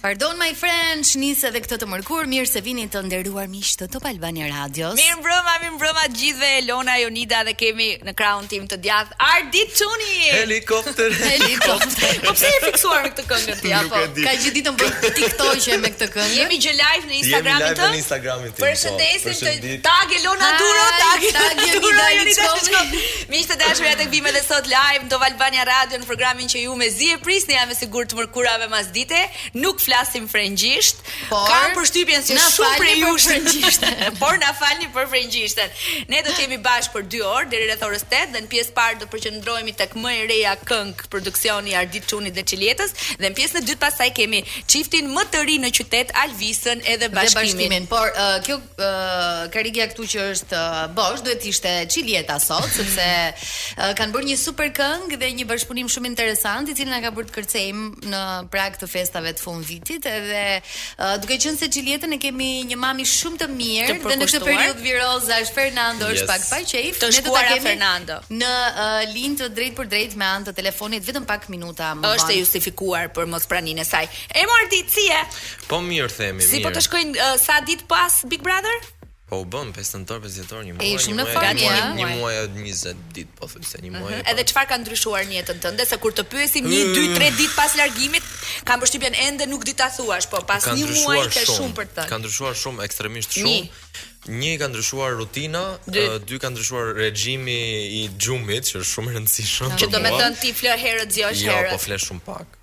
Pardon my French nis edhe këtë të mërkur, mirë se vini të nderuar miq të Top Albania Radios. Mirë mbrëma, mirë mbrëma të gjithëve, Elona, Jonida dhe kemi në krahun tim të djathtë Ardit Çuni. Helikopter, helikopter. Po pse je fiksuar me këtë këngë ti apo? Ka gjithë ditën bën TikTok me këtë këngë. Jemi gjë live në Instagramin tënd. Jemi live në Instagramin Përshëndesim të gjithë. Tag Elona Duro, Tag Elona Duro, jeni të shko. Miq të dashur, ja tek vijmë dhe sot live në Top Albania Radio në programin që ju mezi e prisni jam e sigurt të mërkurave masdite. Nuk flasim frëngjisht. Por, Kam përshtypjen se shumë prej jush frëngjisht. Por na falni për frëngjishten. Ne do të jemi bashkë për 2 orë deri rreth orës 8 dhe në pjesën e parë do përqendrohemi tek më e reja këngë Produksioni i Ardit Çunit dhe Çiljetës dhe në pjesën e dytë pastaj kemi çiftin më të ri në qytet Alvisën edhe Dhe Bashkimin. Bashkimin, por ë, kjo ë, karrigia këtu që është ë, bosh, duhet të ishte Çiljeta sot, sepse ë, kanë bërë një super këngë dhe një bashkëpunim shumë interesant, i cili na ka bërë të kërcejmë në prag të festave të fundvitit, edhe Ë duke qenë se Çiljetën e kemi një mami shumë të mirë dhe në këtë periudhë viroza është Fernando yes. është pak pa qejf. Të ne do ta kemi Fernando. Në uh, linjë të drejtpërdrejtë me anë të telefonit vetëm pak minuta më vonë. Është e justifikuar për mospraninë e saj. E mo Ardit, si je. Po mirë themi, si mirë. Si po të shkojnë uh, sa ditë pas Big Brother? Po u bën pesë nëntor, pesë dhjetor, një muaj, një muaj, një muaj, një muaj e 20 ditë pothuajse, një muaj. Edhe çfarë ka ndryshuar në jetën tënde se kur të pyesin 1, 2, 3 ditë pas largimit, kam përshtypjen ende nuk di ta thuash, po pas një muaji ke shumë për të thënë. Ka ndryshuar shumë, ekstremisht shumë. Një ka ndryshuar rutina, dy ka ndryshuar regjimi i gjumit, që është shumë i rëndësishëm. Që do të thotë ti fle herët zgjohesh herët. Jo, po fle shumë pak.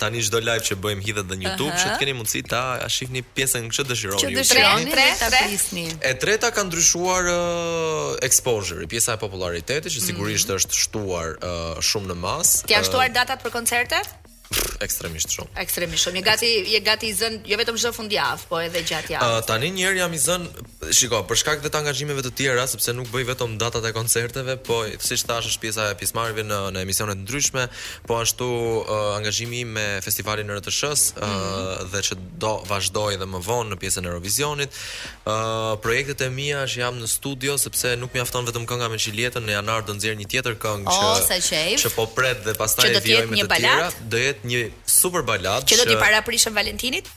Tani çdo live që bëjmë hidhet dhe në YouTube, që të keni mundësi ta shihni pjesën që dëshironi. Që dëshironi dhe ta prisni. E treta ka ndryshuar uh, exposure, pjesa e popularitetit që mhm. sigurisht mm -hmm. është shtuar uh, shumë në masë. Ti janë shtuar uh, datat për koncertet? ekstremisht shumë. Ekstremisht shumë. Je gati je gati i zënë jo vetëm çdo fundjavë, po edhe gjatë javës. Uh, tani një herë jam i zënë, shiko, për shkak të angazhimeve të tjera, sepse nuk bëj vetëm datat e koncerteve, po siç thashë është pjesa e pjesëmarrjeve në në emisione të ndryshme, Po ashtu uh, angazhimi im me festivalin në RTSH-së uh, mhm. dhe që do vazhdojë dhe më vonë në pjesën e Eurovizionit. Uh, projektet e mia që jam në studio sepse nuk mjafton vetëm kënga me Çiljetën në janar do nxjerr një tjetër këngë që oh, që po pret dhe pastaj e vijoj me të tjera. Do jetë një super baladë që, që do t'i paraprijë Shën Valentinit.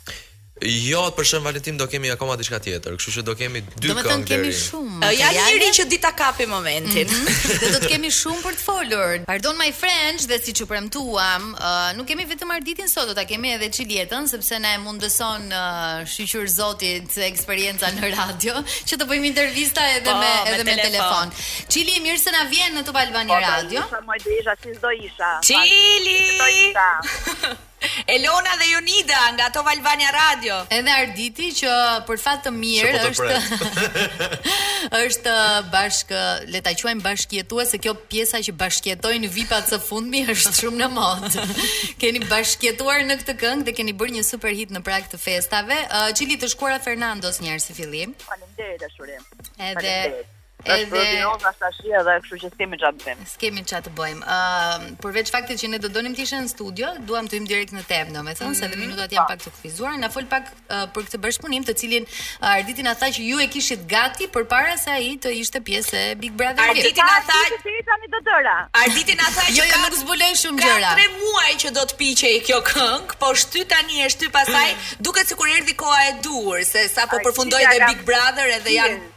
Jo, për Shën Valentin do kemi akoma diçka tjetër, kështu që do kemi dy këngë. Do të thotë kemi shumë. Ja njëri që di ta kapë momentin. Mm -hmm. Dhe do të kemi shumë për të folur. Pardon my French, dhe siç u premtuam, uh, nuk kemi vetëm Arditin sot, do ta kemi edhe Çiljetën, sepse na e mundëson uh, shqyr zotit eksperienca në radio, që të bëjmë intervista edhe po, me edhe me telefon. Çili e mirë se na vjen në Top Albania po, Radio. Po, më dija si do isha. Çili. Elona dhe Jonida nga Top Albania Radio. Edhe Arditi që për fat të mirë po është është bashkë, le ta quajmë bashkëjetues se kjo pjesa që bashkëjetojnë vipat së fundmi është shumë në modë. keni bashkëjetuar në këtë këngë dhe keni bërë një super hit në prag të festave. Uh, Çili të shkuara Fernandos njëherë si fillim. Faleminderit dashuri. Edhe Edhe Spinoza tashi edhe kështu që skemi çfarë të bëjmë. Skemi çfarë të bëjmë. Ë, uh, përveç faktit që ne do donim të ishe në studio, duam të hyjmë direkt në temë, domethënë, mm -hmm. se edhe mhm. minutat janë pak të kufizuara. Na fol pak uh, për këtë bashkëpunim, të cilin uh, Arditi na tha që ju e kishit gati përpara se ai të ishte pjesë e Big Brother. Arditi na tha që ti tani do dëra. Arditi na tha jo, që jo, nuk zbuloi shumë gjëra. Ka 3 muaj që do të piqej kjo këngë, po shty tani e shty pastaj, mm. duket sikur erdhi koha e duhur, se sapo përfundoi dhe Big Brother edhe janë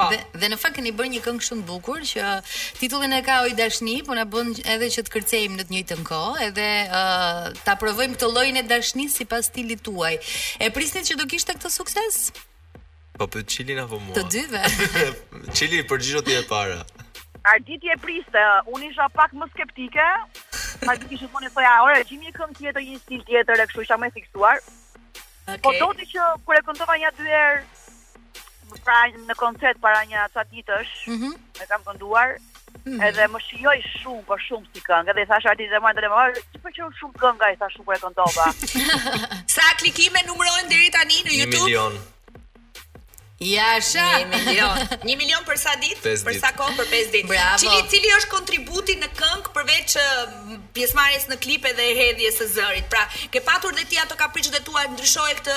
Po. Dhe, dhe në fakt keni bërë një këngë shumë të bukur që titullin e ka Oj dashni, po na bën edhe që të kërcejmë në të njëjtën kohë, edhe uh, ta provojmë këtë llojin e dashnisë sipas stilit tuaj. E prisnit që do kishte këtë sukses? Po për çilin apo mua? Të dyve. Çili përgjigjo ti e para. Arditi e priste, unë isha pak më skeptike, ma di kishë thonë e thoja, ore, gjejmë një këngë tjetër, një stil tjetër, e kështu isha më e fiksuar, okay. po do ti që kur e këndova një dy herë, pra në koncert para një ca ditësh, ëh, mm -hmm. e kam kënduar. Mm -hmm. Edhe më shijoi shumë, po shumë si këngë. Edhe i thashë Arditit dhe marrë telefonin, "Të pëlqeu shumë, shumë kënga?" i thashë shumë e këndova. Sa klikime numërojnë deri tani në YouTube? 1 milion. Ja, sha. 1 milion. 1 milion për sa ditë? Për sa kohë? Për 5 ditë. Bravo. Cili cili është kontributi në këngë përveç pjesëmarrjes në klip edhe hedhjes së zërit? Pra, ke patur dhe ti ato kapriçet e tua ndryshoje këtë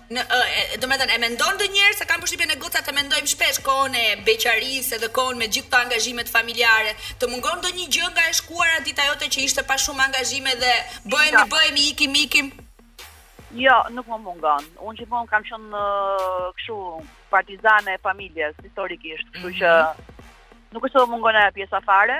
Në domethënë e mendon ndonjëherë se kam përshtypjen ne gocat e mendojmë shpesh kohën e beqarisë edhe kohën me gjithë këto angazhimet familjare. Të mungon ndonjë gjë nga e shkuara dita jote që ishte pa shumë angazhime dhe bëhemi bëhemi ikim ikim? Jo, nuk më mungon. Unë gjithmonë kam qenë uh, kështu partizane e familjes historikisht, kështu mm -hmm. që mhm. nuk është se më mungon ajo pjesa fare,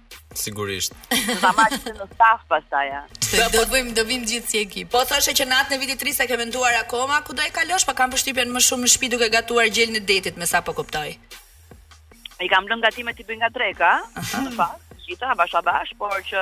Sigurisht. Do ta marrë këtë në staf pastaj. Se po, do të bëjmë do vim gjithë si ekip. Po thoshe që natën e vitit të ri s'e ke menduar akoma, ku do e kalosh, pa po kam përshtypjen më shumë në shtëpi duke gatuar gjelin e detit, me sa po kuptoj. I kam lënë gatimet i bëj nga dreka, në fakt, gjitha bash bash, por që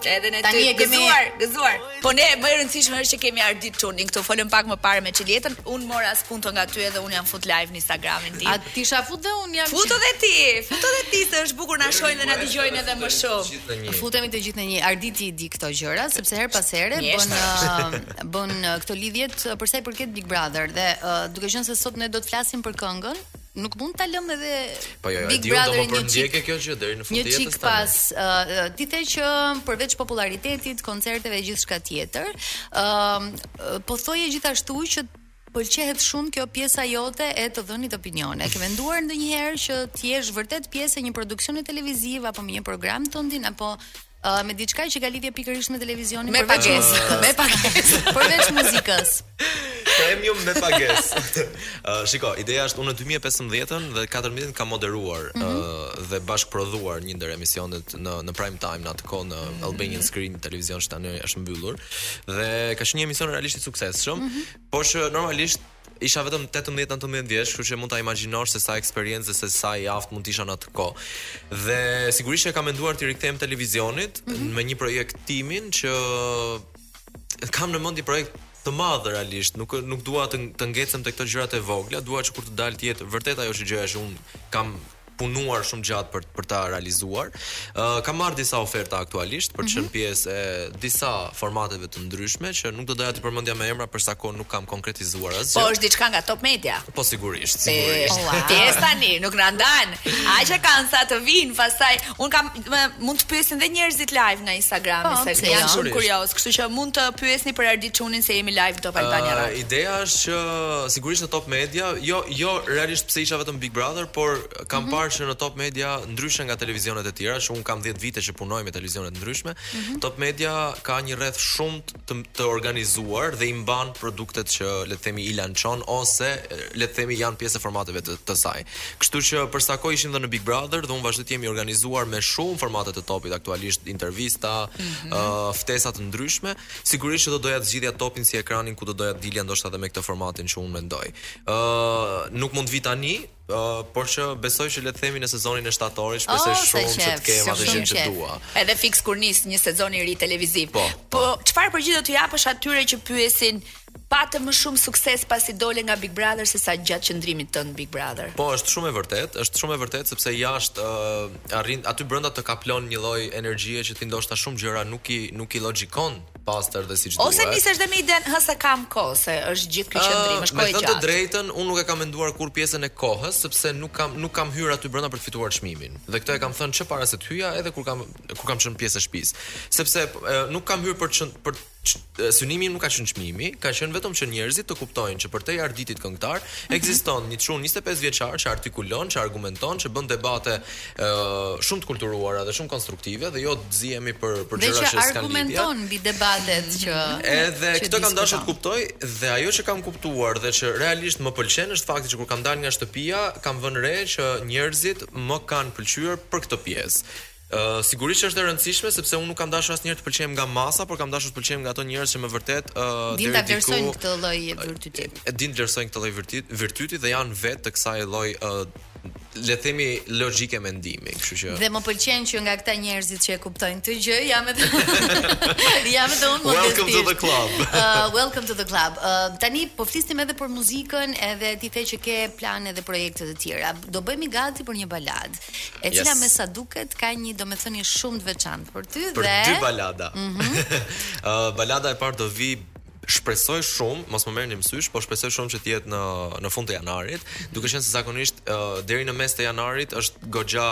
Edhe ne tani e kemi gëzuar, gëzuar. Po ne më e rëndësishme është që kemi Ardit Çunin këtu. Folëm pak më parë me Çiljetën. Un mora spunto nga ty edhe un jam fut live në Instagramin tim. A ti sha fut dhe un jam. Futo dhe ti, futo dhe ti se është bukur na shohin dhe na dëgjojnë edhe më shumë. Futemi të gjithë në një. Arditi i di këto gjëra sepse her pas here bën uh, bën uh, këto lidhjet uh, për sa i përket Big Brother dhe duke qenë se sot ne do të flasim për këngën nuk mund ta lëm edhe po jo, Big Brother do më përndjekë kjo gjë deri në fund të jetës tani. Pas, uh, ti the që përveç popullaritetit, koncerteve e gjithçka tjetër, ë uh, po thoje gjithashtu që të pëlqen shumë kjo pjesa jote e të dhënit opinione. Ke menduar ndonjëherë që të jesh vërtet pjesë e një produksioni televiziv apo me një program tëndin apo Uh, me diçka që ka lidhje pikërisht me televizionin me përveç pagesë, muzikës. Me pagesë. përveç muzikës. Premium me pagesë. uh, shiko, ideja është unë në 2015-ën dhe 14-ën kam moderuar mm -hmm. uh, dhe bashkëprodhuar një ndër emisionet në në prime time në atë kohë në mm -hmm. Albanian Screen televizion që tani është mbyllur dhe ka qenë një emision realisht i suksesshëm, mm -hmm. por që normalisht Isha vetëm tetëmbëdhjetë nëntëmbëdhjetë vjeç, kështu që mund ta imagjinosh se sa eksperiencë dhe se sa i aftë mund të isha në atë kohë. Dhe sigurisht që kam menduar t'i rikthehem televizionit mm -hmm. me një projekt timin që kam në mend një projekt të madh realisht, nuk nuk dua të të ngec te këto gjërat e vogla, dua që kur të dalë të jetë vërtet ajo që gjëja që un kam punuar shumë gjatë për për ta realizuar. Ë uh, kam marrë disa oferta aktualisht për të qenë mhm. pjesë e disa formateve të ndryshme që nuk do doja t'i përmendja me emra për sa kohë nuk kam konkretizuar asgjë. Po është diçka nga Top Media. Po sigurisht, sigurisht. Ti wow. tani, nuk na ndan. Aq e kanë sa të vijnë pastaj Un kam më, mund të pyesin dhe njerëzit live nga Instagrami, po, se janë jo? shumë kurioz, kështu që mund të pyesni për Ardit Çunin se jemi live Top Albania uh, Ideja është që sigurisht në Top Media, jo jo realisht pse isha vetëm Big Brother, por kam mm -hmm. parë që në Top Media ndryshe nga televizionet e tjera, që un kam 10 vite që punoj me televizione të ndryshme, mm -hmm. Top Media ka një rreth shumë të të organizuar dhe i mban produktet që le të themi i lançon ose le të themi janë pjesë e formateve të, të saj. Kështu që për sa kohë ishim dhe në Big Brother dhe unë vazhdoj të jem i organizuar me shumë formate të Topit aktualisht intervista, mm -hmm. uh, ftesa të ndryshme, sigurisht që do doja të zgjidhja Topin si ekranin ku do doja të dilja ndoshta edhe me këtë formatin që unë mendoj. Ë uh, nuk mund të vijë tani, Uh, por që besoj që le të themi në sezonin e shtatorit, shpresoj oh, shumë që të kem atë gjë që dua. Edhe fiks kur nis një sezon i ri televiziv. Po, po. po çfarë përgjigje do t'u japësh atyre që pyesin pate më shumë sukses pasi dole nga Big Brother se sa gjatë qëndrimit tënd në Big Brother. Po, është shumë e vërtetë, është shumë e vërtetë sepse jashtë uh, arrin aty brenda të kaplon një lloj energjie që ti ndoshta shumë gjëra nuk i nuk i logjikon pastër dhe siç duhet. Ose nisesh dhe me idenë, hë se kam kohë, se është gjithë ky qëndrim, është kohë e gjatë. Them të drejtën, unë nuk e kam menduar kurrë pjesën e kohës, sepse nuk kam nuk kam hyrë aty brenda për të fituar çmimin. Dhe këtë e kam thënë që para se të hyja, edhe kur kam kur kam qenë pjesë e shtëpisë. Sepse nuk kam hyrë për çën për synimi nuk ka qenë çmimi, ka qenë vetëm që njerëzit të kuptojnë që përtej Arditit këngëtar mhm. ekziston një çun 25 vjeçar që artikulon, që argumenton, që bën debate shumë të kulturuara dhe shumë konstruktive dhe jo të zihemi për për gjëra që s'kan lidhje. Dhe që argumenton mbi debatet që Edhe këtë kam dashur të kuptoj dhe ajo që kam kuptuar dhe që realisht më pëlqen është fakti që kur kam dalë nga shtëpia, kam vënë re që njerëzit më kanë pëlqyer për këtë pjesë. Uh, sigurisht që është e rëndësishme sepse unë nuk kam dashur asnjëherë të pëlqejem nga masa, por kam dashur të pëlqejem nga ato njerëz që me vërtet ë uh, din ta vlerësojnë këtë lloj virtyti. Din të vlerësojnë këtë lloj virtyti, virtyti dhe janë vetë të kësaj lloj uh, le të themi logjike mendimi, kështu që Dhe më pëlqen që nga këta njerëzit që e kuptojnë këtë gjë, jam edhe jam edhe unë modestisht. Welcome to the club. uh, welcome to the club. Uh, tani po flisnim edhe për muzikën, edhe ti the që ke plane dhe projekte të tjera. Do bëhemi gati për një baladë, e cila yes. me sa duket ka një domethënie shumë të veçantë për ty për dhe Për dy balada. Mm -hmm. uh, balada e parë do vi Shpresoj shumë, mos më merrni mësysh, po shpresoj shumë që të jetë në në fund të janarit, duke qenë se zakonisht uh, deri në mes të janarit është goxha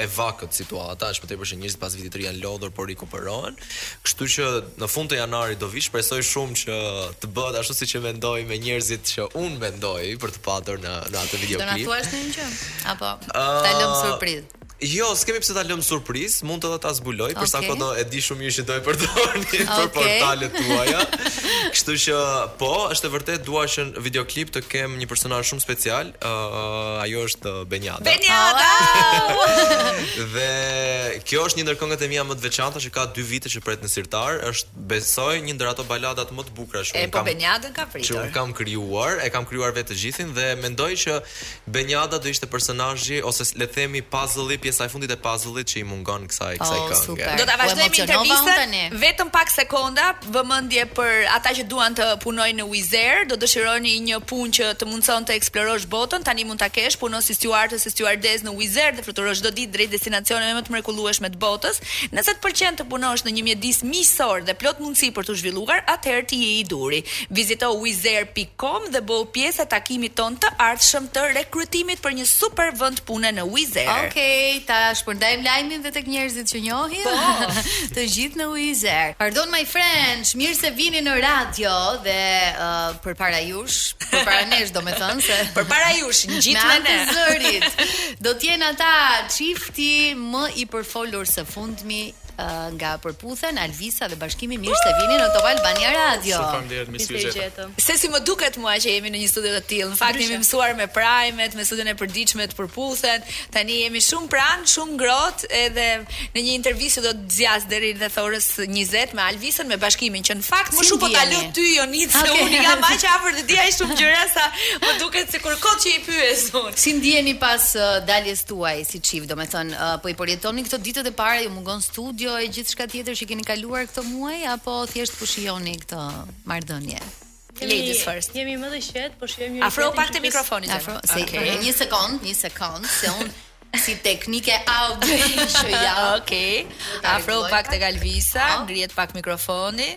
e vakët situata, është më tepër se njerëzit pas vitit të ri janë lodhur po rikuperohen. Kështu që në fund të janarit do vi, shpresoj shumë që të bëhet ashtu siç e mendoj me njerëzit që unë mendoj për të patur në në atë videoklip. Do na thuash ndonjë gjë apo ta lëmë surprizë? Jo, s'kemi pse ta lëmë surprizë, mund të ta zbuloj për sa kohë e di shumë mirë që do e përdorni okay. për portalet tuaja. Kështu që po, është e vërtet dua që në videoklip të kem një personazh shumë special. Uh, ajo është Benjada. Benjada. dhe kjo është një ndër këngët e mia më të veçanta që ka 2 vite që pret në sirtar, është besoj një ndër ato baladat më të bukura që unë kam. E po Benjadën ka pritur. Që kam krijuar, e kam krijuar vetë të gjithin dhe mendoj që Benjada do ishte personazhi ose le të themi puzzle-i, pjesa e fundit e puzzle-it që i mungon kësaj kësaj kënge. Oh, super. Do ta vazhdojmë intervistën. Vetëm pak sekonda, vëmendje për ata që duan të punojnë në Wizz Air, do dëshironi një punë që të mundëson të eksplorosh botën, tani mund ta kesh, puno si steward ose stewardess në Wizz Air dhe fluturo çdo ditë drejt destinacioneve më të mrekullueshme të botës. Nëse të pëlqen të punosh në një mjedis miqësor dhe plot mundësi për t'u zhvilluar, atëherë ti je i duhuri. Vizito wizzair. com dhe bëhu pjesë e takimit tonë të ardhshëm të rekrutimit për një super vend pune në Wizz Air. Okej, ta shpërndajmë lajmin dhe tek njerëzit që njohim. Po. të gjithë në Wizz Air. Pardon my friends, mirë se vini në radio dhe uh, përpara jush, përpara nesh domethënë se përpara jush gjithmonë. Me zërit. Do të jenë ata çifti më i përfolur së fundmi nga Përputhen Alvisa dhe Bashkimi mirë se vini në Top Albania Radio. Shumë faleminderit me syjet. Se si më duket mua që jemi në një studio të tillë. Në fakt jemi mësuar me prime me studion e përditshme të Përputhen. Tani jemi shumë pranë, shumë ngrohtë edhe në një intervistë do të zgjas deri në orën 20 me Alvisën me Bashkimin që në fakt më shumë po ta lë ty Jonit se okay. unë jam aq afër dhe di aq shumë gjëra sa më duket sikur kot që i pyes unë. Si ndiheni pas uh, daljes tuaj? si çift, domethënë uh, po i përjetoni këto ditët e para, ju mungon studio e gjithçka tjetër që keni kaluar këto muaj apo thjesht po shijoni këtë marrëdhënie? Ladies first. Jemi më të qetë, po shijojmë një Afrohu pak te mikrofoni. Afrohu, se okay. një sekond, një sekond, se un si teknike audio që jam. Okej. Okay. Afrohu pak tek Alvisa, ngrije pak mikrofoni.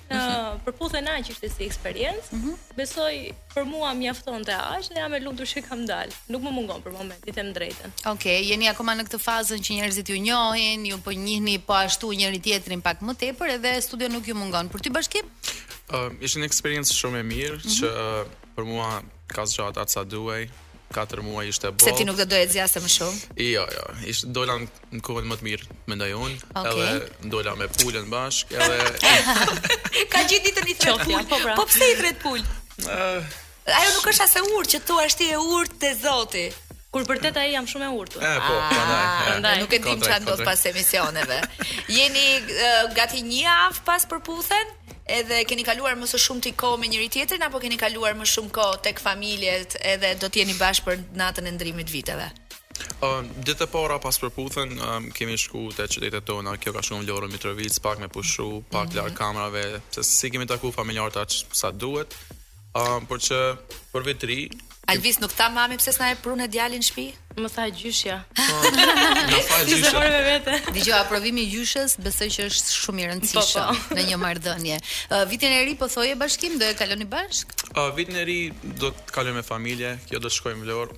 Në Përputhen aq ishte si eksperiencë. Mm -hmm. Besoj për mua mjaftonte aq dhe jam e lumtur që kam dalë. Nuk më mungon për momentin, them të drejtën. Okej, okay, jeni akoma në këtë fazën që njerëzit ju njohin, ju po njihni po ashtu njëri-tjetrin pak më tepër edhe studio nuk ju mungon. Për ty Bashkim? Ëm, ehm, uh, ishte një eksperiencë shumë e mirë mm -hmm. që uh, për mua ka zgjatë atë sa duhej. 4 muaj ishte boll. Se ti nuk do doje të zgjaste më shumë. Jo, jo. Ishte dola në kohën më të mirë, mendoj unë, okay. edhe dola me pulën bashk, edhe ka gjithë ditën i thret pul. Po, pra. po pse i thret pul? Uh, Ajo nuk është as e urtë që thua ti e urtë te Zoti. Por e vërteta jam shumë e urtë. E po, ah, prandaj. Prandaj nuk e dim ça ndodh pas emisioneve. Jeni uh, gati një javë pas Përputhen? Edhe keni kaluar më së shumti kohë me njëri-tjetrin apo keni kaluar më shumë kohë tek familjet edhe do të jeni bashkë për natën e ndërrimit të viteve? Ditët e para pas Përputhen kemi shku te qytetet tona, kjo ka shku në Vlorë, Mitrovicë, pak me pushu, pak mm -hmm. larg kamerave, se s'i kemi taku familjarët aq sa duhet. Ëm um, por që për vit të ri, Alvis nuk tha mami pse s'na e prune djalin në shtëpi? Më tha gjyshja. Po, na tha gjyshja. Ti e vete. Dhe aprovimi i gjyshës, besoj që është shumë i rëndësishëm po, po. në një marrëdhënie. Uh, vitin e ri po thoje Bashkim do e kaloni bashk? Uh, vitin e ri do të kalojmë me familje, kjo do të shkojë në Vlorë.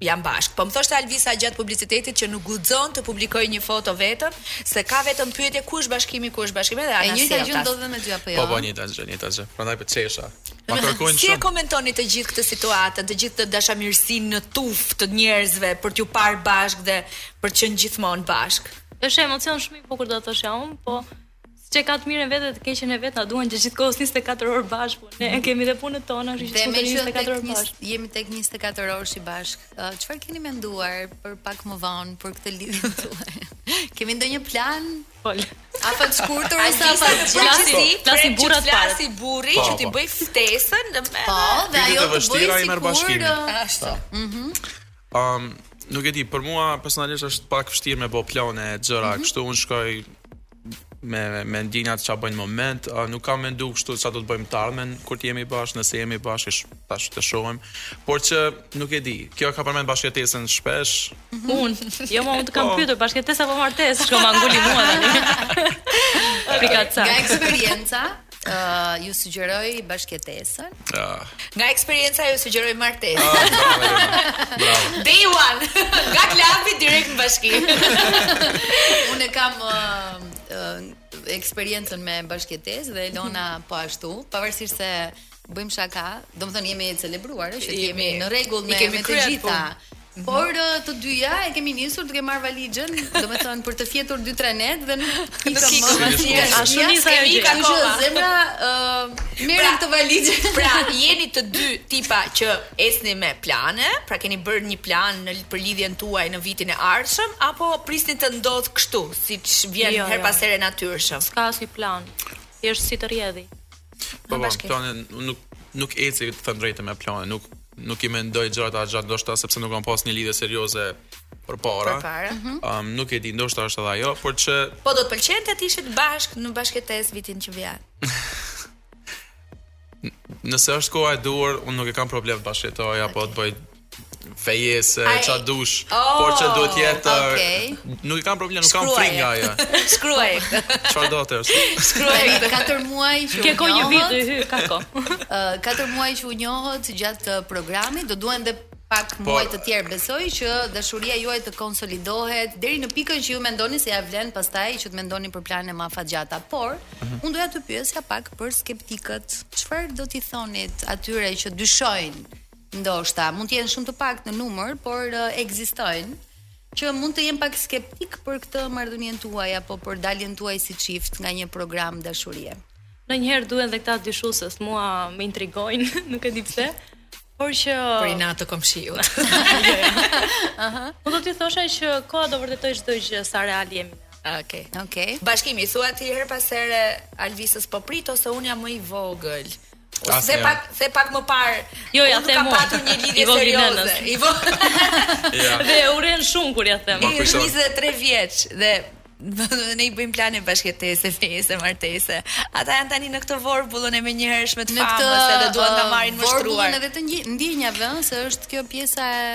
Jam bashkë. Po më thoshte Alvisa gjatë publicitetit që nuk guxon të publikojë një foto vetëm, se ka vetëm pyetje ku është Bashkimi, ku është Bashkimi dhe anasjelltas. E njëjta gjë ndodh dhe me ty apo jo? Po po, njëjta gjë, njëjta gjë. Prandaj po qesha. Ma kërkojnë shumë. Si e komentoni të gjithë këtë situatë, të gjithë këtë dashamirësi në tufë të njerëzve për t'ju parë bashkë dhe për të qenë gjithmonë bashkë? Është emocion shumë i bukur do të thosha unë, po Siç e ka të mirën e vet dhe të keqen e vet, na duan që gjithë kohës 24 orë bashkë. Ne i kemi dhe punët tona, kështu që s'mund jemi 24 orë bashkë. Jemi tek 24 orë si bashkë. Çfarë keni menduar për pak më vonë për këtë lidhje tuaj? Kemi ndonjë plan? Po. Afatshkurtër ose afatgjatë? Flasin burrat para, flasë burri që t'i bëj ftesën në me. Po, dhe ajo të bëj si Bashkim. Ashtu. Mhm. Um, nuk e di, për mua personalisht është pak vështirë me bë plane e gjëra, mm -hmm. kështu unë shkoj me me ndjenjat çfarë bëjnë në moment, uh, nuk kam menduar kështu çfarë do të bëjmë të ardhmen kur të jemi bashkë, nëse jemi bashkë tash të shohim. Por që nuk e di. Kjo ka përmend bashkëtesën shpesh. Mhm. Un, jo më unë të kam po. pyetur bashkëtesa apo martesë, shkoi ma nguli mua tani. Frikaca. Nga eksperienca, Uh, ju sugjeroj bashkëjetesën. Ah. Nga eksperienca ju sugjeroj martesën. Ah, bravo. Day one. Nga klabi direkt në bashki. Unë kam uh, uh, eksperiencën me bashkëjetesë dhe Elona mhm. po ashtu, pavarësisht se bëjmë shaka, domethënë jemi të celebruar që jemi, jemi në rregull me, me të gjitha. Pun. Mhm. Por ë, të dyja e kemi nisur duke marrë valixhen, domethënë për të fjetur 2-3 net dhe nuk ikëm më asnjë. Ashtu nisi ajo gjë. S'kemi ikë akoma. Kështu që zemra ë merre Pra, këtë valixhe. Pra, jeni të dy tipa që ecni me plane, pra keni bërë një plan ë për lidhjen tuaj në vitin e ardhshëm apo prisni të ndodhë kështu, siç vjen Jo, herë jo. pas here natyrshëm? S'ka asnjë plan. Thjesht si të rrjedhë. Po po, plane nuk nuk eci të them të drejtën me plane, nuk nuk i mendoj gjërat aq gjatë ndoshta sepse nuk kam pas një lidhje serioze përpara. Përpara. Mhm. Ëm um, nuk e di, ndoshta është edhe ajo, por që Po do të pëlqente të ishit bashkë në bashkëjetesë vitin që vjen. Nëse është koha e duhur, unë nuk e kam problem të bashkëjetoj apo të bëj Fejesë, ça të dush, oh, por që duhet të jetë okay. nuk e kam problem, nuk kam frikë nga ajo. Shtruar. Çfarë do të thosh? Shtruar 4 muaj që u njohët. Ke kohë një vit i hy, ka kohë. Ë 4 muaj që u njohët gjatë programit, do duhen dhe pak po, muaj të tjerë besoj që dashuria juaj të konsolidohet deri në pikën që ju mendoni se ia vlen pastaj që të mendoni për plane më afatgjata. Por, mm -hmm. unë doja të pyesja pak për skeptikët. Çfarë do t'i thoshit atyre që dyshojnë Ndoshta, mund të jenë shumë të paktë në numër, por uh, ekzistojnë që mund të jenë pak skeptik për këtë marrëdhënien tuaj apo për daljen tuaj si çift nga një program dashurie. Ndonjëherë duhen dhe këta dyshusës, mua më intrigojnë, nuk e di pse, por që... Për inat të komshiut. Jo, jo. Aha. Po do t'i thosha që koha do vërtetojë çdo gjë sa real jemi. Okej. Okay. Okej. Okay. Bashkim i thua ti herë pas here Alvisës po prit o se unë jam më i vogël. O se the pak, the pak më parë. Jo, ia them. Nuk kam patur një lidhje serioze. I vo. Ja. Dhe urren shumë kur ia them. Ai është 23 vjeç dhe ne i bëjmë plane bashkëtese, fejese, martese. Ata janë tani në këtë vorbullën e menjëhershme të famës, edhe duan ta marrin më shtruar. Vorbullën edhe të ndjenjave, ëh, se është kjo pjesa e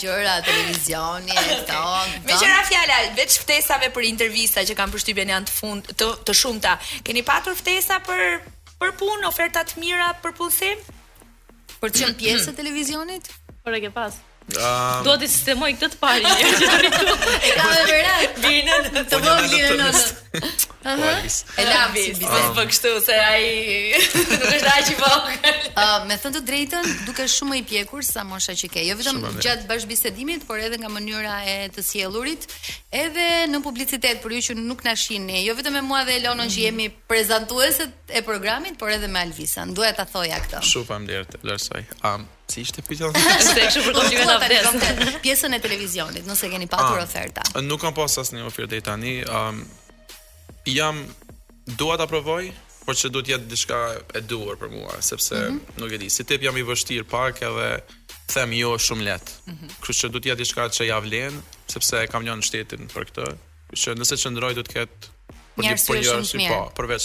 gjëra televizioni e këto. Meqë ra fjala, veç ftesave për intervista që kam përshtypjen janë të shumta, të shumta. Keni patur ftesa për për punë, oferta të mira për punësim? Për të qenë pjesë e televizionit? Por e ke pas. Um, Do të sistemoj këtë të parin një herë që të rritu. E ka me vërat. Bine, të vëmë bine në në. Po Alis. Hë, Alvi. Po bën kështu se ai nuk është aq i vogël. Ë, me thënë të drejtën, dukesh shumë më i pjekur sa mosha që ke. Jo vetëm Shumë mirë. gjatë bashkëbisedimit, por edhe nga mënyra e të sjellurit, edhe në publicitet për ju që nuk na shihni, jo vetëm me mua dhe Elonën që jemi prezantueset e programit, por edhe me Alvisën. Duhet ta thoja këtë. Shumë faleminderit, vlerësoj. Um, Si ishte pyetja? Se u hutova për komplimentin vdes. Pjesën e televizionit, nëse keni patur ah, oferta. Nuk kam pas asnjë ofertë deri tani. Ëm jam dua ta provoj, por që duhet të jetë diçka e duhur për mua, sepse mm -hmm. nuk e di, si tip jam i vështirë pak edhe them jo shumë lehtë. Mm -hmm. Kështu që duhet të jetë diçka që ia vlen, sepse e kam lënë shtetin për këtë. Kështu që nëse qëndroj do të ketë për një për një shumë po, përveç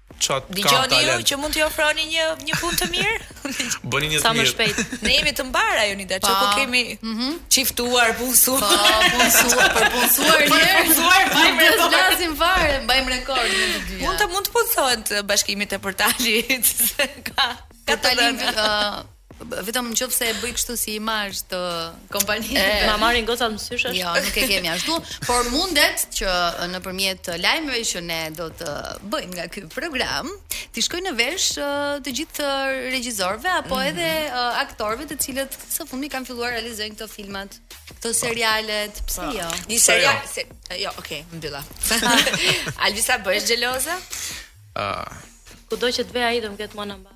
Se ka talent. Dëgjoni ju që mund t'i ofroni një një punë të mirë? Bëjeni sa më shpejt. Ne jemi të mbara Jonida, ça po kemi mhm. çiftuar, punësuar, po, punësuar, për punësuar një herë, punësuar s'kemi të flasim fare, mbajmë rekord në dy. Mund të mund të punësohet Bashkimi te portali. Ka ka talent Vetëm në qoftë se e bëj kështu si imazh të kompanisë. Ma marrin gocat më sysh është. Jo, nuk e kemi ashtu, por mundet që nëpërmjet lajmeve që ne do të bëjmë nga ky program, t'i shkojë në vesh të gjithë regjisorëve apo mm -hmm. edhe aktorëve të cilët së fundi kanë filluar realizojnë këto filmat këto po. serialet, pse po. jo? Një serial, jo? se, jo, okay, mbylla. Alvisa bëhesh xheloze? Ah. Uh. Kudo që të vejë ai do më ketë më në mbarë.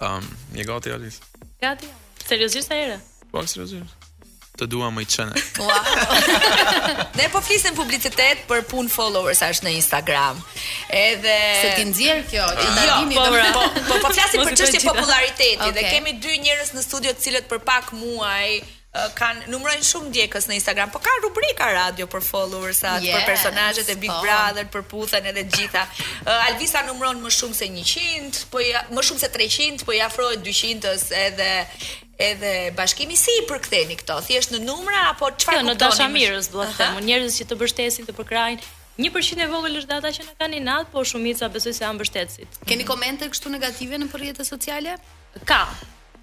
Ëm, um, je gati Alis? Gati. Seriozisht ajo? Po, seriozisht. Të dua më i qetë. ne po flisnim në publicitet për punë followersash në Instagram. Edhe se ti nxjerr kjo, ti ah. jo, po, pra. po, po, po flasim për çështje populariteti okay. dhe kemi dy njerëz në studio të cilët për pak muaj kanë numërojnë shumë ndjekës në Instagram, po ka rubrika radio për followersat, yes, për personazhet e Big po. Brother, Përputhen edhe të gjitha. Uh, Alvisa numëron më shumë se 100, po ja, më shumë se 300, po i afrohet 200-s edhe edhe Bashkimi si i përktheni këto? Thjesht në numra apo çfarë kuptoni? Jo, në dashamirës do të them, njerëz që të mbështesin, të përkrahin. 1% e vogël është dhe ata që na kanë inat, po shumica besoj se janë mbështetësit. Keni komente kështu negative në rrjete sociale? Ka.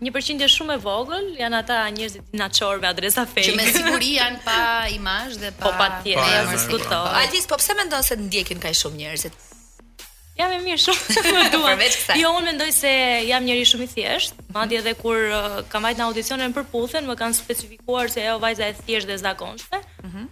Një përqindje shumë e vogël janë ata njerëzit inatçorë me adresa fake. Që me siguri janë pa imazh dhe pa. Po patjetër, pa emër, skuto. Alvis, po pse mendon se të ndjekin kaq shumë njerëzit? Jam e mirë shumë. Më dua. jo, unë mendoj se jam njeri shumë i thjeshtë, madje edhe kur uh, kam vajt në audicione në Përputhen, më kanë specifikuar si ajo vajza e thjeshtë dhe e zakonshme. Mhm.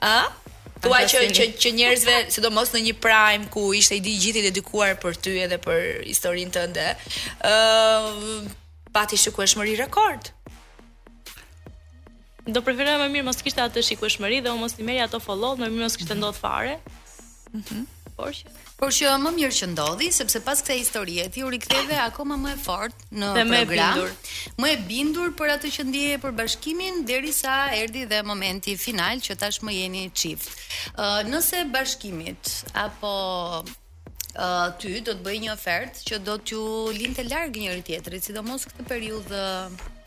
Ë? Thua që që që njerëzve, sidomos në një prime ku ishte i gji gjithë i dedikuar për ty edhe për historinë tënde, ë uh, pati shikueshmëri rekord. Do preferoja më mirë mos kishte atë shikueshmëri dhe unë mos i merrja ato follow, më mirë mos kishte ndodh fare. Mhm. Mm por që por që më mirë që ndodhi sepse pas kësaj historie ti u riktheve akoma më e fortë në dhe program. Më e bindur. Më e bindur për atë që ndjeje për Bashkimin derisa erdhi dhe momenti final që tashmë jeni çift. Ë uh, nëse Bashkimit apo uh, ty do t'ju bëhej një ofertë që do t'ju linte larg njëri tjetrit, sidomos këtë periudhë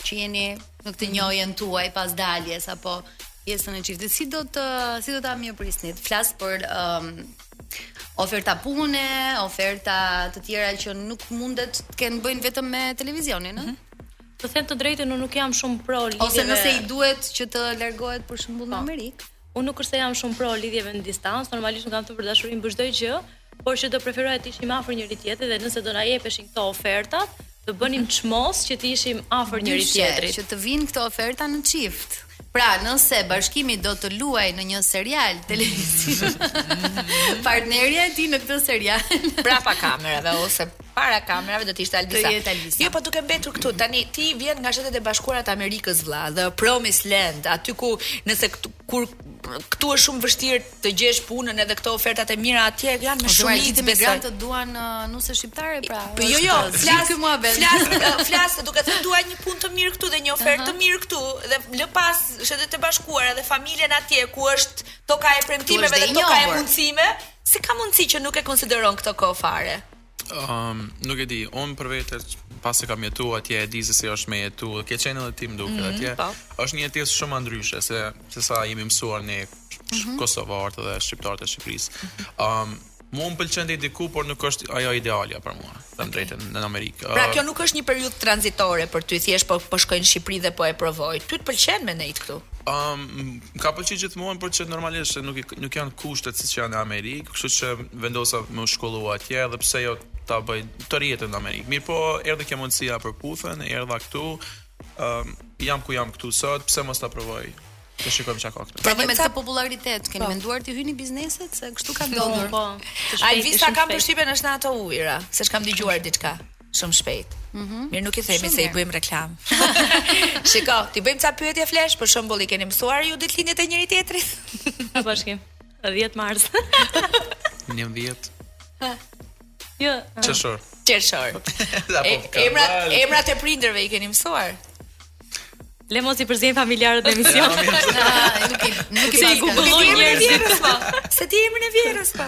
që jeni në këtë njohjen tuaj pas daljes apo pjesën e çiftit, si do ta, si do ta mirëprisnit? Flas për um, oferta pune, oferta të tjera që nuk mundet të kenë të bëjnë vetëm me televizionin, ëh? Mm -hmm. Të them të drejtën, unë nuk jam shumë pro lidhjeve. Ose nëse i duhet që të largohet për shembull në po. Amerikë. Unë nuk është se jam shumë pro lidhjeve në distancë, normalisht nuk kam, për dashurinë bëj çdo gjë, por që do preferoja të ishim afër njëri tjetrit dhe nëse do na jepeshin këto oferta, të bënim çmos që të ishim afër njëri tjetrit. Që të vinë këto oferta në çift. Pra, nëse Bashkimi do të luajë në një serial televiziv, partnerja e tij në këtë serial, prapa kamerave ose para kamerave do të ishte Albisa. Do jetë Albisa. Jo, po duke mbetur këtu, tani ti vjen nga Shtetet e Bashkuara të Amerikës vëlla, The Promised Land, aty ku nëse këtu, kur këtu është shumë vështirë të gjesh punën edhe këto ofertat e mira atje janë me shumicë gjithë emigrantët duan nuse shqiptare pra po jo jo flas ky mua vetë flas flas duke thënë dua një punë të mirë këtu dhe një ofertë të mirë këtu dhe lë pas Shtetet e Bashkuara dhe familjen atje ku është toka e premtimeve dhe toka e mundësive si ka mundësi që nuk e konsideron këtë kohë fare Um, nuk e di, unë për vetë pasi kam jetu atje e di se si është me jetu, ke qenë edhe ti m'duket mm -hmm, atje. Pa. Po. Është një jetesë shumë e ndryshe se se sa jemi mësuar ne mm -hmm. kosovarët dhe shqiptarët e Shqipërisë. Um, Mu më pëlqen deri diku, por nuk është ajo idealja për mua, të them okay. drejtën në Amerikë. Pra kjo nuk është një periudhë tranzitore për ty, thjesht po po shkoj në Shqipëri dhe po e provoj. Ty të pëlqen me nejt këtu? Um, Më ka pëlqy gjithmonë, por që normalisht nuk nuk janë kushtet siç janë në Amerikë, kështu që vendosa me u shkollu atje, edhe pse jo ta bëj jetën në Amerikë. Mirëpo, erdhi kjo mundësia Përputhen, erdha këtu, um, jam ku jam këtu sot, pse mos ta provoj? Të shikojmë çka ka këtu. Pra me këtë popullaritet keni po. menduar të hyni bizneseve se kështu ka ndodhur. Po. Albisa kam përshtypjen është në ato ujëra, se s'kam dëgjuar diçka. Shumë shpejt. Mhm. Mirë nuk i themi se i bëjmë reklamë. Shiko, t'i bëjmë ca pyetje flash, për shembull i keni mësuar ju ditëlindjet e njëri tjetrit? A Bashkim. 10 mars. 11. Jo. Qershor. Qershor. Emrat, emrat e prindërve i keni mësuar? Le mos i përziejmë familjarët në emision. Nuk i nuk i bëjmë. S'e di emrin e vjehrrës po. S'e di emrin e vjehrrës po.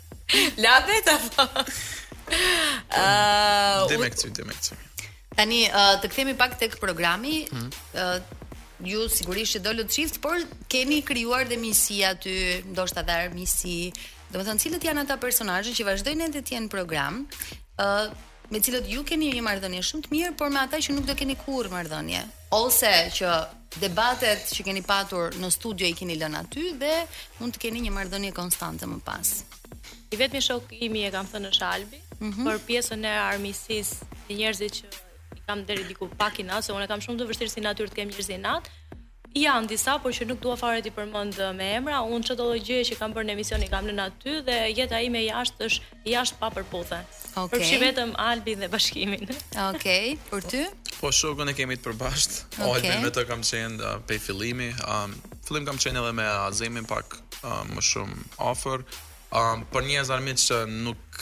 La vet apo? Ëh, demek ti, demek ti. Tani uh, të kthehemi pak tek programi. Mm. Uh, ju sigurisht që dolët çift, por keni krijuar dhe miqësi aty, ndoshta dhe armiqësi. Domethënë, cilët janë ata personazhe që vazhdojnë edhe të jenë në program? Ëh, uh, me cilët ju keni një marrëdhënie shumë të mirë, por me ata që nuk do keni kurrë marrëdhënie, ose që debatet që keni patur në studio i keni lënë aty dhe mund të keni një marrëdhënie konstante më pas. I vetmi shok i imi e kam thënë është Albi, mm -hmm. për pjesën e armiqësisë me njerëzit që i kam deri diku pak inat, se unë kam shumë të vështirë si natyrë të kem njerëz inat, Janë disa, por që nuk dua fare t'i përmend me emra. Unë çdo lloj gjëje që kam bërë në emision i kam lënë aty dhe jeta ime jashtë është jashtë pa përputhen. Okej. Përfshi vetëm Albin dhe Bashkimin. Okej, për ty? Po shokun e kemi të përbashkët. Okej. Albin me të kam qenë ë, prej fillimi. Ë, në fillim kam qenë edhe me Azemin pak ë, më shumë afër. Ë, për njerëz armiq që nuk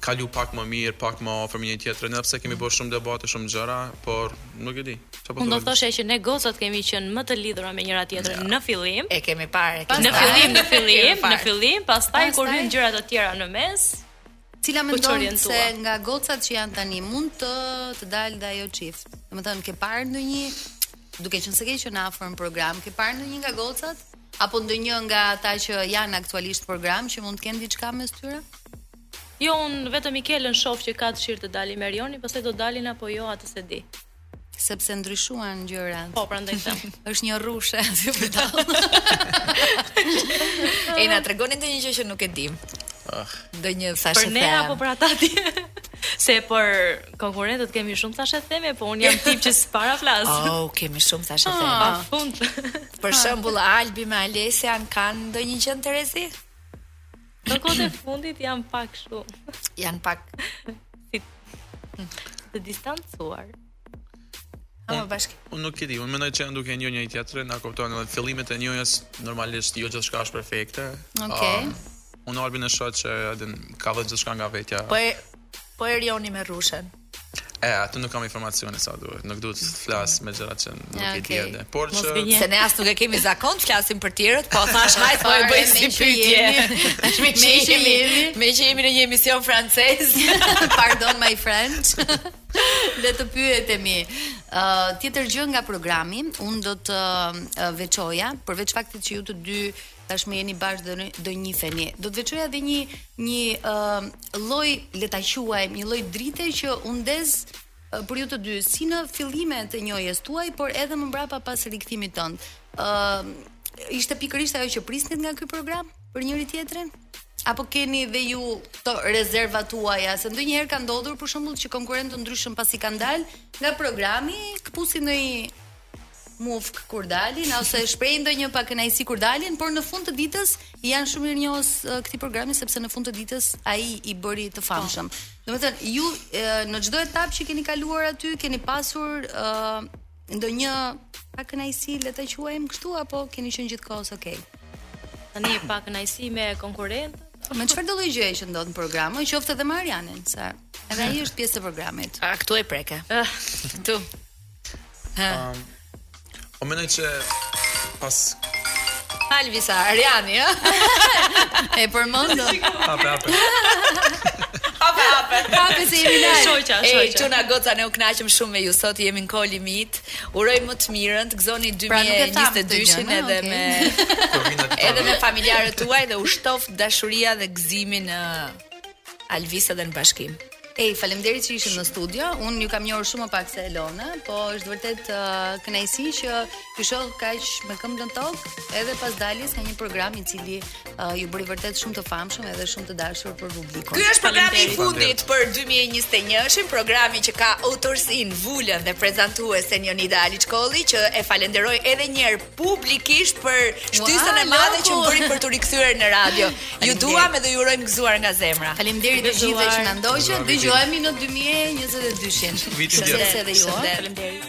kalu pak më mirë, pak më afër me njëri-tjetrin, edhe pse kemi bërë shumë debate, shumë gjëra, por nuk e di, çfarë po të them. Unë do të thosha që ne gocat kemi qenë më të lidhura me njëra-tjetrën në fillim. E kemi parë, e kemi parë. Në fillim, në fillim, në fillim, pastaj kur hyjnë gjëra të tjera në mes, Cila mendon se nga gocat që janë tani mund të dalë dhe ajo çift? Domethënë ke parë ndonjë duke qenë se ke qenë afër në program, ke parë ndonjë nga gocat apo ndonjë nga ata që janë aktualisht në program që mund të kenë diçka mes tyre? Jo unë vetëm Mikelën shoh që ka dëshirë të dalë me Rionin pastaj do dalin apo jo atë se di. Sepse ndryshuan gjërat. Po, prandaj them. Është një rrushe aty përballë. E na tregoni ndonjë gjë që nuk e dimë. Ah. Ndonjë thashethem. Për ne apo për ata ti? Se për konkurrentët kemi shumë thashetheme, po unë jam tip që s'para flas. Oh, kemi shumë thashetheme. Ah. Pa fund. Për shembull Albi me Alesian kanë ndonjë gjë në terezi? Në kohët e fundit janë pak kështu. Janë pak si të distancuar. Ha më bashkë. Unë nuk e di, unë mendoj që janë duke njohur njëri-tjetrin, na kupton edhe fillimet e njohjes normalisht jo gjithçka është perfekte. Okej. Okay. Um, unë Albin e shoh që edhe ka dhënë gjithçka nga vetja. Po e po e Rioni me Rrushen. E, atë nuk kam informacione sa duhet. Nuk duhet të flas për gjëra që nuk e di edhe. Por që se ne as nuk e kemi zakon të flasim për të tjerët, po thashë hajt po e bëj si pyetje. Tash me çfarë jemi? Meqë jemi në një emision francez. Pardon my French. Le të pyetemi. Ë uh, tjetër gjë nga programi, unë do të uh, veçoja përveç faktit që ju të dy tashmë jeni bashkë do do njifeni. Do të veçoja edhe një një ë uh, lloj le ta quajmë, një lloj drite që u ndez për ju të dy, si në fillimet e njohjes tuaj, por edhe më mbrapa pas rikthimit tonë. ë uh, ishte pikërisht ajo që prisnit nga ky program për njëri tjetrin? apo keni dhe ju këto rezervat tuaja, se ndonjëherë ka ndodhur për shembull që konkurrentë të ndryshëm pasi kanë dalë nga programi, këpusin ndonjë mufkë kur dalin ose shprehin ndonjë pakënaqësi kur dalin, por në fund të ditës janë shumë mirënjohës këtij programi sepse në fund të ditës ai i bëri të famshëm. Po. Domethënë ju në çdo etapë që keni kaluar aty keni pasur ë ndonjë pakënaqësi le ta quajmë kështu apo keni qenë gjithkohës okay? Tani pakënaqësi me konkurrentë? Me çfarëdo lloj gjëje që ndodh në program, qoftë edhe me Arjanin, se edhe ai është pjesë e programit. A këtu e preke. Këtu. Ha. Um, o mendoj që pas Alvisa, Arjani, ë? e përmend. Hape, hape. Hape, hape. Hape se jemi live. Shoqja, shoqja. E, çuna goca, ne u kënaqëm shumë me ju sot, jemi në kohë limit. Uroj më të mirën, të gëzoni 2022 pra, edhe okay. me... edhe me familjarët tuaj dhe u shtoftë dashuria dhe gëzimi në... Alvisa dhe në bashkim. Ej, faleminderit që ishim në studio. Unë ju kam njohur shumë më pak se Elona, po është vërtet uh, kënaqësi që ju shoh kaq me këmbë në tokë edhe pas daljes nga një program i cili uh, ju bëri vërtet shumë të famshëm edhe shumë të dashur për publikun. Ky është programi i fundit për 2021-shin, programi që ka autorësinë, vulën dhe prezantuesen Jonida Aliçkolli që e falenderoj edhe një herë publikisht për shtysën e madhe që më bëri për t'u rikthyer në radio. Ju duam edhe ju urojmë gëzuar nga zemra. Faleminderit të gjithëve që na ndoqët. Dëgjohemi në 2022-shin. Vitin tjetër. Faleminderit.